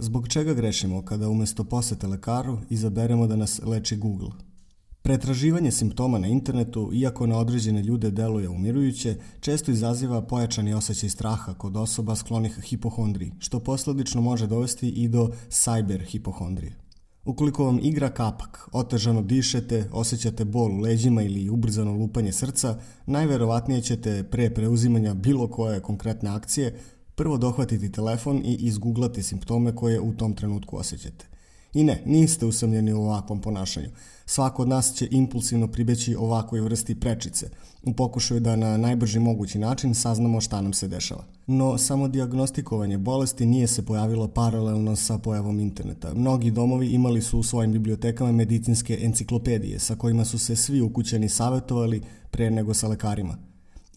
Zbog čega grešimo kada umjesto posete lekaru izaberemo da nas leči Google? Pretraživanje simptoma na internetu, iako na određene ljude deluje umirujuće, često izaziva pojačani osjećaj straha kod osoba sklonih hipohondriji, što posljedično može dovesti i do cyber hipohondrije. Ukoliko vam igra kapak, otežano dišete, osjećate bol u leđima ili ubrzano lupanje srca, najverovatnije ćete pre preuzimanja bilo koje konkretne akcije prvo dohvatiti telefon i izguglati simptome koje u tom trenutku osjećate. I ne, niste usamljeni u ovakvom ponašanju. Svako od nas će impulsivno pribeći ovakvoj vrsti prečice, u pokušaju da na najbrži mogući način saznamo šta nam se dešava. No, samo diagnostikovanje bolesti nije se pojavilo paralelno sa pojavom interneta. Mnogi domovi imali su u svojim bibliotekama medicinske enciklopedije sa kojima su se svi ukućeni savjetovali pre nego sa lekarima.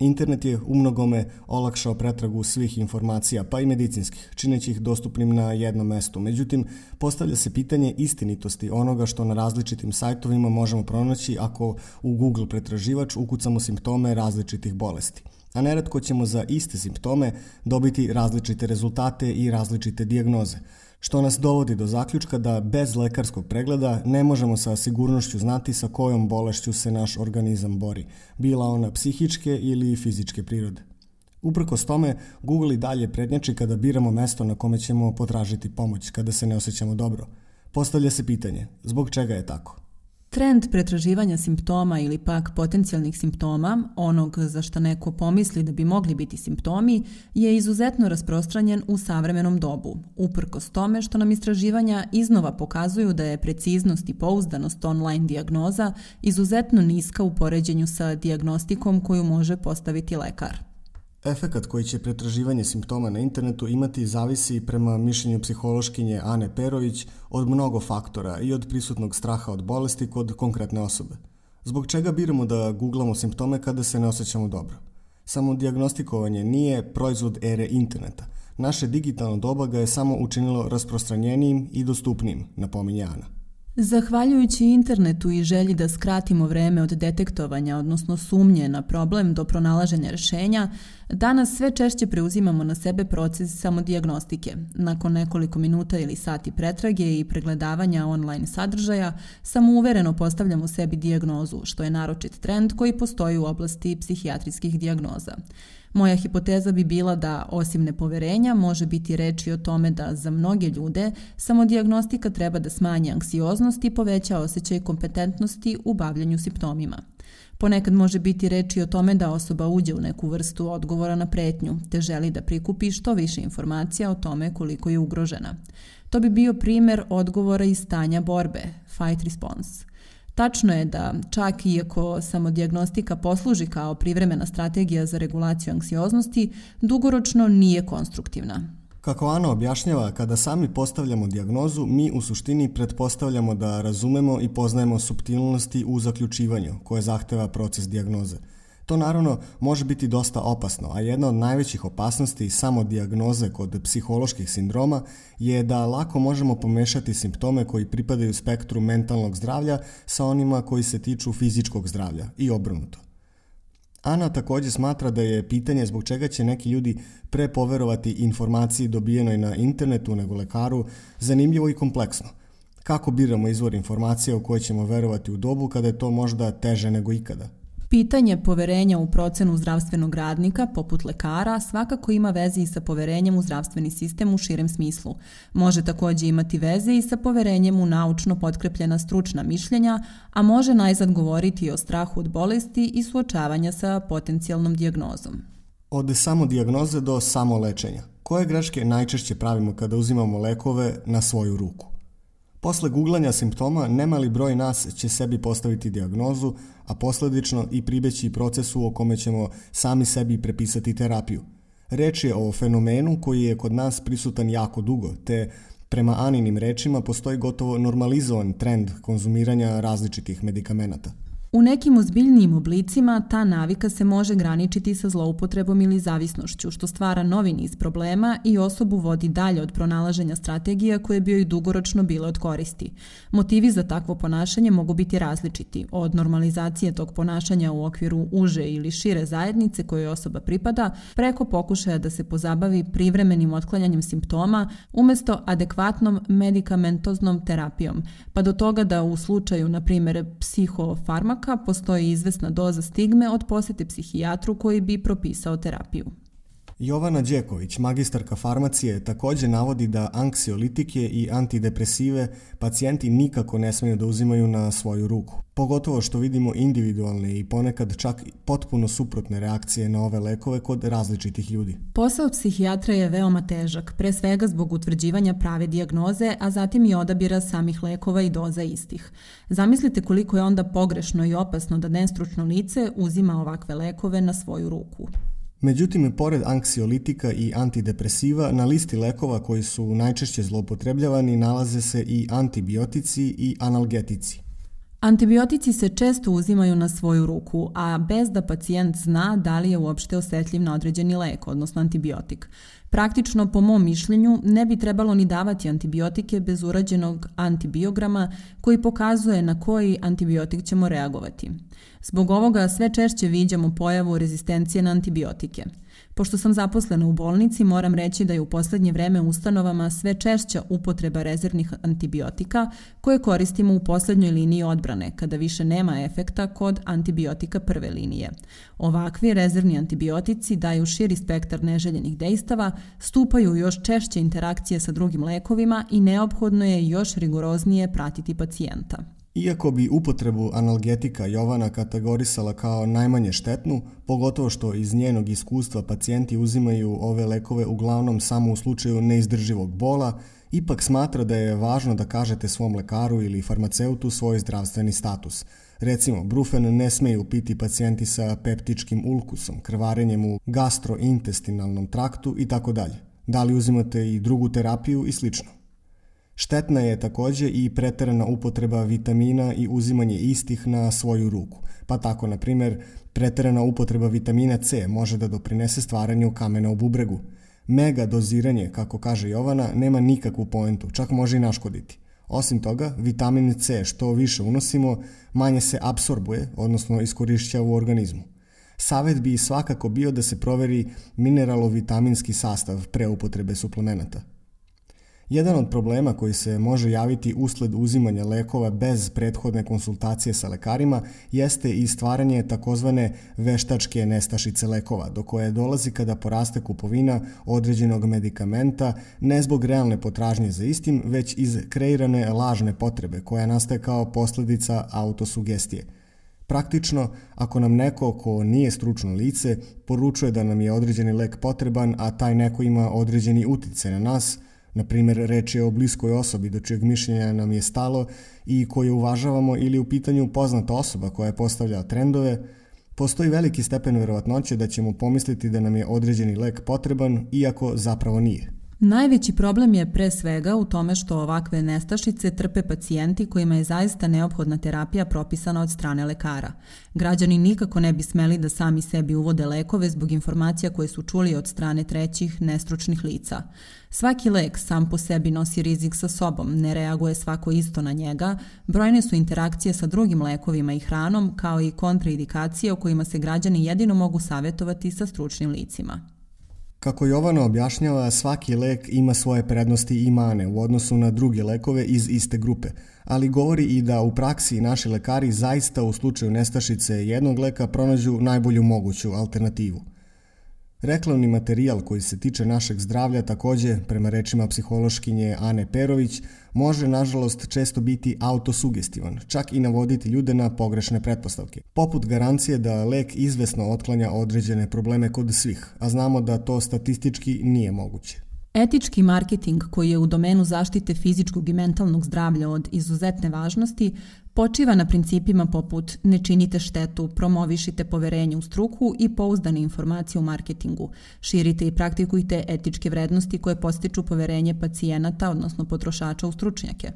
Internet je umnogome olakšao pretragu svih informacija, pa i medicinskih, čineći ih dostupnim na jednom mestu. Međutim, postavlja se pitanje istinitosti onoga što na različitim sajtovima možemo pronaći ako u Google pretraživač ukucamo simptome različitih bolesti. A neretko ćemo za iste simptome dobiti različite rezultate i različite dijagnoze što nas dovodi do zaključka da bez lekarskog pregleda ne možemo sa sigurnošću znati sa kojom bolešću se naš organizam bori, bila ona psihičke ili fizičke prirode. Uprkos tome, Google i dalje prednjači kada biramo mesto na kome ćemo potražiti pomoć kada se ne osjećamo dobro. Postavlja se pitanje, zbog čega je tako? Trend pretraživanja simptoma ili pak potencijalnih simptoma, onog za što neko pomisli da bi mogli biti simptomi, je izuzetno rasprostranjen u savremenom dobu, uprkos tome što nam istraživanja iznova pokazuju da je preciznost i pouzdanost online dijagnoza izuzetno niska u poređenju sa dijagnostikom koju može postaviti lekar. Efekat koji će pretraživanje simptoma na internetu imati zavisi prema mišljenju psihološkinje Ane Perović od mnogo faktora i od prisutnog straha od bolesti kod konkretne osobe. Zbog čega biramo da googlamo simptome kada se ne osjećamo dobro? Samo diagnostikovanje nije proizvod ere interneta. Naše digitalno doba ga je samo učinilo rasprostranjenijim i dostupnijim, napominje Ana. Zahvaljujući internetu i želji da skratimo vreme od detektovanja, odnosno sumnje na problem do pronalaženja rješenja, danas sve češće preuzimamo na sebe proces samodijagnostike. Nakon nekoliko minuta ili sati pretrage i pregledavanja online sadržaja, samouvereno postavljamo sebi dijagnozu, što je naročit trend koji postoji u oblasti psihijatrijskih dijagnoza. Moja hipoteza bi bila da, osim nepoverenja, može biti reči o tome da za mnoge ljude samodiagnostika treba da smanji anksioznost i poveća osjećaj kompetentnosti u bavljanju simptomima. Ponekad može biti reči o tome da osoba uđe u neku vrstu odgovora na pretnju, te želi da prikupi što više informacija o tome koliko je ugrožena. To bi bio primjer odgovora i stanja borbe, fight response. Tačno je da čak iako samodiagnostika posluži kao privremena strategija za regulaciju anksioznosti, dugoročno nije konstruktivna. Kako Ana objašnjava, kada sami postavljamo dijagnozu, mi u suštini pretpostavljamo da razumemo i poznajemo subtilnosti u zaključivanju koje zahteva proces dijagnoze. To naravno može biti dosta opasno, a jedna od najvećih opasnosti samo dijagnoze kod psiholoških sindroma je da lako možemo pomešati simptome koji pripadaju spektru mentalnog zdravlja sa onima koji se tiču fizičkog zdravlja i obrnuto. Ana također smatra da je pitanje zbog čega će neki ljudi prepoverovati informaciji dobijenoj na internetu nego lekaru zanimljivo i kompleksno. Kako biramo izvor informacija u koje ćemo verovati u dobu kada je to možda teže nego ikada? Pitanje poverenja u procenu zdravstvenog radnika, poput lekara, svakako ima veze i sa poverenjem u zdravstveni sistem u širem smislu. Može također imati veze i sa poverenjem u naučno potkrepljena stručna mišljenja, a može najzad govoriti o strahu od bolesti i suočavanja sa potencijalnom dijagnozom. Od samodijagnoze do samolečenja. Koje greške najčešće pravimo kada uzimamo lekove na svoju ruku? Posle googlanja simptoma, nemali broj nas će sebi postaviti dijagnozu, a posljedično i pribeći procesu o kome ćemo sami sebi prepisati terapiju. Reč je o fenomenu koji je kod nas prisutan jako dugo, te prema Aninim rečima postoji gotovo normalizovan trend konzumiranja različitih medikamenata. U nekim ozbiljnijim oblicima ta navika se može graničiti sa zloupotrebom ili zavisnošću, što stvara novi niz problema i osobu vodi dalje od pronalaženja strategija koje bi joj dugoročno bile od koristi. Motivi za takvo ponašanje mogu biti različiti, od normalizacije tog ponašanja u okviru uže ili šire zajednice kojoj osoba pripada, preko pokušaja da se pozabavi privremenim otklanjanjem simptoma umesto adekvatnom medikamentoznom terapijom, pa do toga da u slučaju, na primjer, psihofarmaka, postoji postoji izvesna doza stigme od posete psihijatru koji bi propisao terapiju. Jovana Đeković, magistarka farmacije, takođe navodi da anksiolitike i antidepresive pacijenti nikako ne smeju da uzimaju na svoju ruku. Pogotovo što vidimo individualne i ponekad čak potpuno suprotne reakcije na ove lekove kod različitih ljudi. Posao psihijatra je veoma težak, pre svega zbog utvrđivanja prave dijagnoze, a zatim i odabira samih lekova i doza istih. Zamislite koliko je onda pogrešno i opasno da nestručno lice uzima ovakve lekove na svoju ruku. Međutim, pored anksiolitika i antidepresiva, na listi lekova koji su najčešće zlopotrebljavani nalaze se i antibiotici i analgetici. Antibiotici se često uzimaju na svoju ruku, a bez da pacijent zna da li je uopšte osetljiv na određeni lek, odnosno antibiotik. Praktično, po mom mišljenju, ne bi trebalo ni davati antibiotike bez urađenog antibiograma koji pokazuje na koji antibiotik ćemo reagovati. Zbog ovoga sve češće viđamo pojavu rezistencije na antibiotike – Pošto sam zaposlena u bolnici, moram reći da je u poslednje vreme u ustanovama sve češća upotreba rezervnih antibiotika koje koristimo u poslednjoj liniji odbrane, kada više nema efekta kod antibiotika prve linije. Ovakvi rezervni antibiotici daju širi spektar neželjenih dejstava, stupaju još češće interakcije sa drugim lekovima i neophodno je još rigoroznije pratiti pacijenta. Iako bi upotrebu analgetika Jovana kategorisala kao najmanje štetnu, pogotovo što iz njenog iskustva pacijenti uzimaju ove lekove uglavnom samo u slučaju neizdrživog bola, ipak smatra da je važno da kažete svom lekaru ili farmaceutu svoj zdravstveni status. Recimo, brufen ne smeju piti pacijenti sa peptičkim ulkusom, krvarenjem u gastrointestinalnom traktu i tako dalje. Da li uzimate i drugu terapiju i slično. Štetna je takođe i preterana upotreba vitamina i uzimanje istih na svoju ruku. Pa tako, na primer, preterana upotreba vitamina C može da doprinese stvaranju kamena u bubregu. Mega doziranje, kako kaže Jovana, nema nikakvu poentu, čak može i naškoditi. Osim toga, vitamin C što više unosimo, manje se absorbuje, odnosno iskorišća u organizmu. Savet bi svakako bio da se proveri mineralo-vitaminski sastav pre upotrebe suplemenata. Jedan od problema koji se može javiti usled uzimanja lekova bez prethodne konsultacije sa lekarima jeste i stvaranje takozvane veštačke nestašice lekova, do koje dolazi kada poraste kupovina određenog medikamenta ne zbog realne potražnje za istim, već iz kreirane lažne potrebe koja nastaje kao posledica autosugestije. Praktično, ako nam neko ko nije stručno lice poručuje da nam je određeni lek potreban, a taj neko ima određeni utice na nas – Na primjer, reč je o bliskoj osobi do čijeg mišljenja nam je stalo i koju uvažavamo ili u pitanju poznata osoba koja postavlja trendove, postoji veliki stepen verovatnoće da ćemo pomisliti da nam je određeni lek potreban, iako zapravo nije. Najveći problem je pre svega u tome što ovakve nestašice trpe pacijenti kojima je zaista neophodna terapija propisana od strane lekara. Građani nikako ne bi smeli da sami sebi uvode lekove zbog informacija koje su čuli od strane trećih nestručnih lica. Svaki lek sam po sebi nosi rizik sa sobom, ne reaguje svako isto na njega, brojne su interakcije sa drugim lekovima i hranom, kao i kontraindikacije o kojima se građani jedino mogu savjetovati sa stručnim licima. Kako Jovana objašnjava, svaki lek ima svoje prednosti i mane u odnosu na druge lekove iz iste grupe, ali govori i da u praksi naši lekari zaista u slučaju nestašice jednog leka pronađu najbolju moguću alternativu. Reklamni materijal koji se tiče našeg zdravlja takođe, prema rečima psihološkinje Ane Perović, može nažalost često biti autosugestivan, čak i navoditi ljude na pogrešne pretpostavke. Poput garancije da lek izvesno otklanja određene probleme kod svih, a znamo da to statistički nije moguće. Etički marketing koji je u domenu zaštite fizičkog i mentalnog zdravlja od izuzetne važnosti počiva na principima poput ne činite štetu, promovišite poverenje u struku i pouzdane informacije u marketingu, širite i praktikujte etičke vrednosti koje postiču poverenje pacijenata, odnosno potrošača u stručnjake.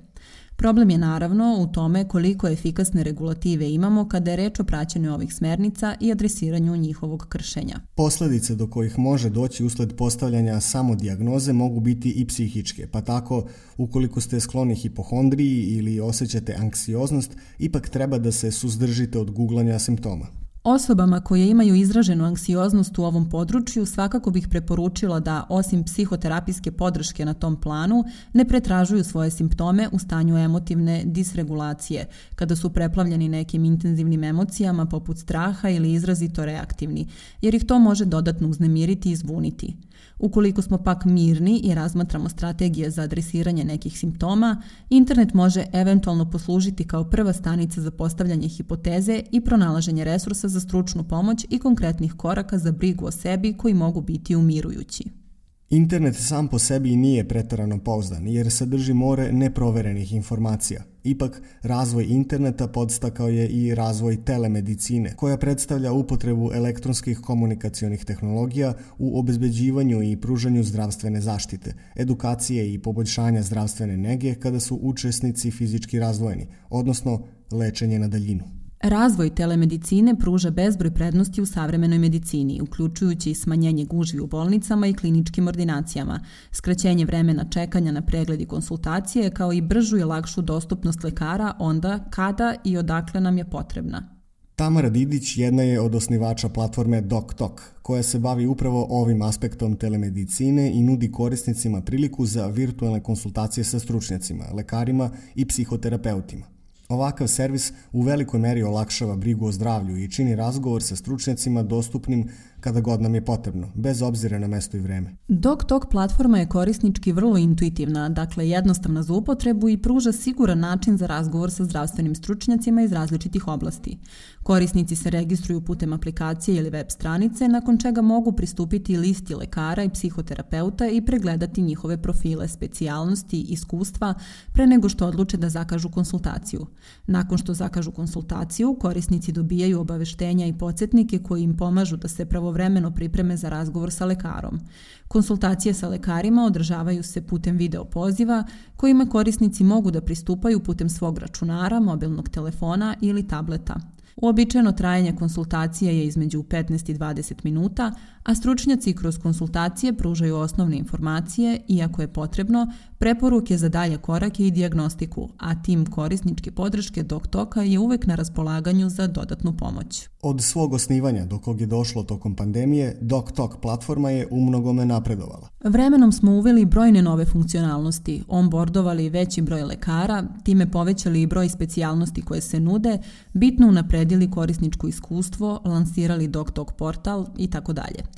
Problem je naravno u tome koliko efikasne regulative imamo kada je reč o praćenju ovih smernica i adresiranju njihovog kršenja. Posledice do kojih može doći usled postavljanja samo dijagnoze mogu biti i psihičke, pa tako ukoliko ste skloni hipohondriji ili osjećate anksioznost, ipak treba da se suzdržite od googlanja simptoma. Osobama koje imaju izraženu anksioznost u ovom području svakako bih preporučila da, osim psihoterapijske podrške na tom planu, ne pretražuju svoje simptome u stanju emotivne disregulacije, kada su preplavljeni nekim intenzivnim emocijama poput straha ili izrazito reaktivni, jer ih to može dodatno uznemiriti i zbuniti. Ukoliko smo pak mirni i razmatramo strategije za adresiranje nekih simptoma, internet može eventualno poslužiti kao prva stanica za postavljanje hipoteze i pronalaženje resursa za stručnu pomoć i konkretnih koraka za brigu o sebi koji mogu biti umirujući. Internet sam po sebi nije pretarano pouzdan jer sadrži more neproverenih informacija. Ipak, razvoj interneta podstakao je i razvoj telemedicine, koja predstavlja upotrebu elektronskih komunikacionih tehnologija u obezbeđivanju i pružanju zdravstvene zaštite, edukacije i poboljšanja zdravstvene nege kada su učesnici fizički razvojeni, odnosno lečenje na daljinu. Razvoj telemedicine pruža bezbroj prednosti u savremenoj medicini, uključujući i smanjenje gužvi u bolnicama i kliničkim ordinacijama, skraćenje vremena čekanja na pregled i konsultacije, kao i bržu i lakšu dostupnost lekara onda, kada i odakle nam je potrebna. Tamara Didić jedna je od osnivača platforme DocTalk, koja se bavi upravo ovim aspektom telemedicine i nudi korisnicima priliku za virtualne konsultacije sa stručnjacima, lekarima i psihoterapeutima. Ovakav servis u velikoj meri olakšava brigu o zdravlju i čini razgovor sa stručnjacima dostupnim kada god nam je potrebno, bez obzira na mesto i vreme. DocTalk platforma je korisnički vrlo intuitivna, dakle jednostavna za upotrebu i pruža siguran način za razgovor sa zdravstvenim stručnjacima iz različitih oblasti. Korisnici se registruju putem aplikacije ili web stranice, nakon čega mogu pristupiti listi lekara i psihoterapeuta i pregledati njihove profile, specijalnosti iskustva pre nego što odluče da zakažu konsultaciju. Nakon što zakažu konsultaciju, korisnici dobijaju obaveštenja i podsjetnike koji im pomažu da se pravo pravovremeno pripreme za razgovor sa lekarom. Konsultacije sa lekarima održavaju se putem video poziva kojima korisnici mogu da pristupaju putem svog računara, mobilnog telefona ili tableta. Uobičajeno trajanje konsultacije je između 15 i 20 minuta, a stručnjaci kroz konsultacije pružaju osnovne informacije i, ako je potrebno, preporuke za dalje korake i diagnostiku, a tim korisničke podrške DocToka je uvek na raspolaganju za dodatnu pomoć. Od svog osnivanja do kog je došlo tokom pandemije, DocTalk platforma je umnogome napredovala. Vremenom smo uveli brojne nove funkcionalnosti, onboardovali veći broj lekara, time povećali i broj specijalnosti koje se nude, bitno unapredili korisničko iskustvo, lansirali DocTalk portal i tako dalje.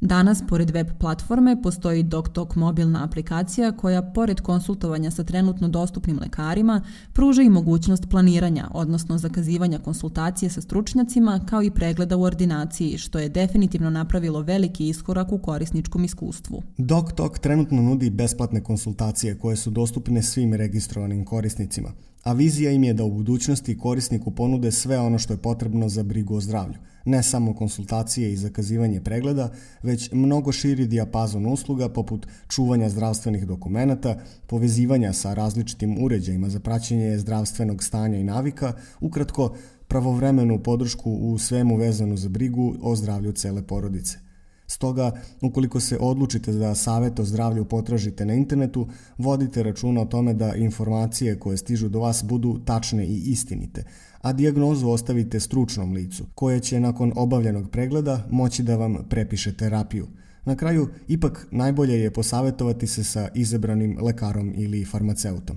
Danas, pored web platforme, postoji DocTalk mobilna aplikacija koja, pored konsultovanja sa trenutno dostupnim lekarima, pruža i mogućnost planiranja, odnosno zakazivanja konsultacije sa stručnjacima, kao i pregleda u ordinaciji, što je definitivno napravilo veliki iskorak u korisničkom iskustvu. DocTalk trenutno nudi besplatne konsultacije koje su dostupne svim registrovanim korisnicima, a vizija im je da u budućnosti korisniku ponude sve ono što je potrebno za brigu o zdravlju – ne samo konsultacije i zakazivanje pregleda, već mnogo širi dijapazon usluga poput čuvanja zdravstvenih dokumenata, povezivanja sa različitim uređajima za praćenje zdravstvenog stanja i navika, ukratko pravovremenu podršku u svemu vezanu za brigu o zdravlju cele porodice. Stoga, ukoliko se odlučite da savet o zdravlju potražite na internetu, vodite računa o tome da informacije koje stižu do vas budu tačne i istinite, a dijagnozu ostavite stručnom licu, koje će nakon obavljenog pregleda moći da vam prepiše terapiju. Na kraju, ipak najbolje je posavetovati se sa izabranim lekarom ili farmaceutom.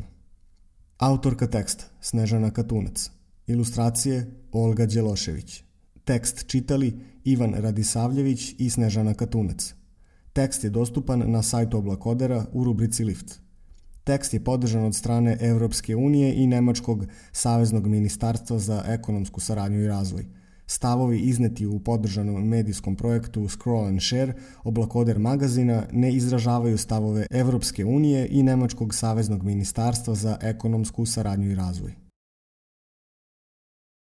Autorka teksta Snežana Katunac Ilustracije Olga Đelošević Tekst čitali Ivan Radisavljević i Snežana Katunac. Tekst je dostupan na sajtu Oblakodera u rubrici Lift. Tekst je podržan od strane Evropske unije i Nemačkog saveznog ministarstva za ekonomsku saradnju i razvoj. Stavovi izneti u podržanom medijskom projektu Scroll and Share oblakoder magazina ne izražavaju stavove Evropske unije i Nemačkog saveznog ministarstva za ekonomsku saradnju i razvoj.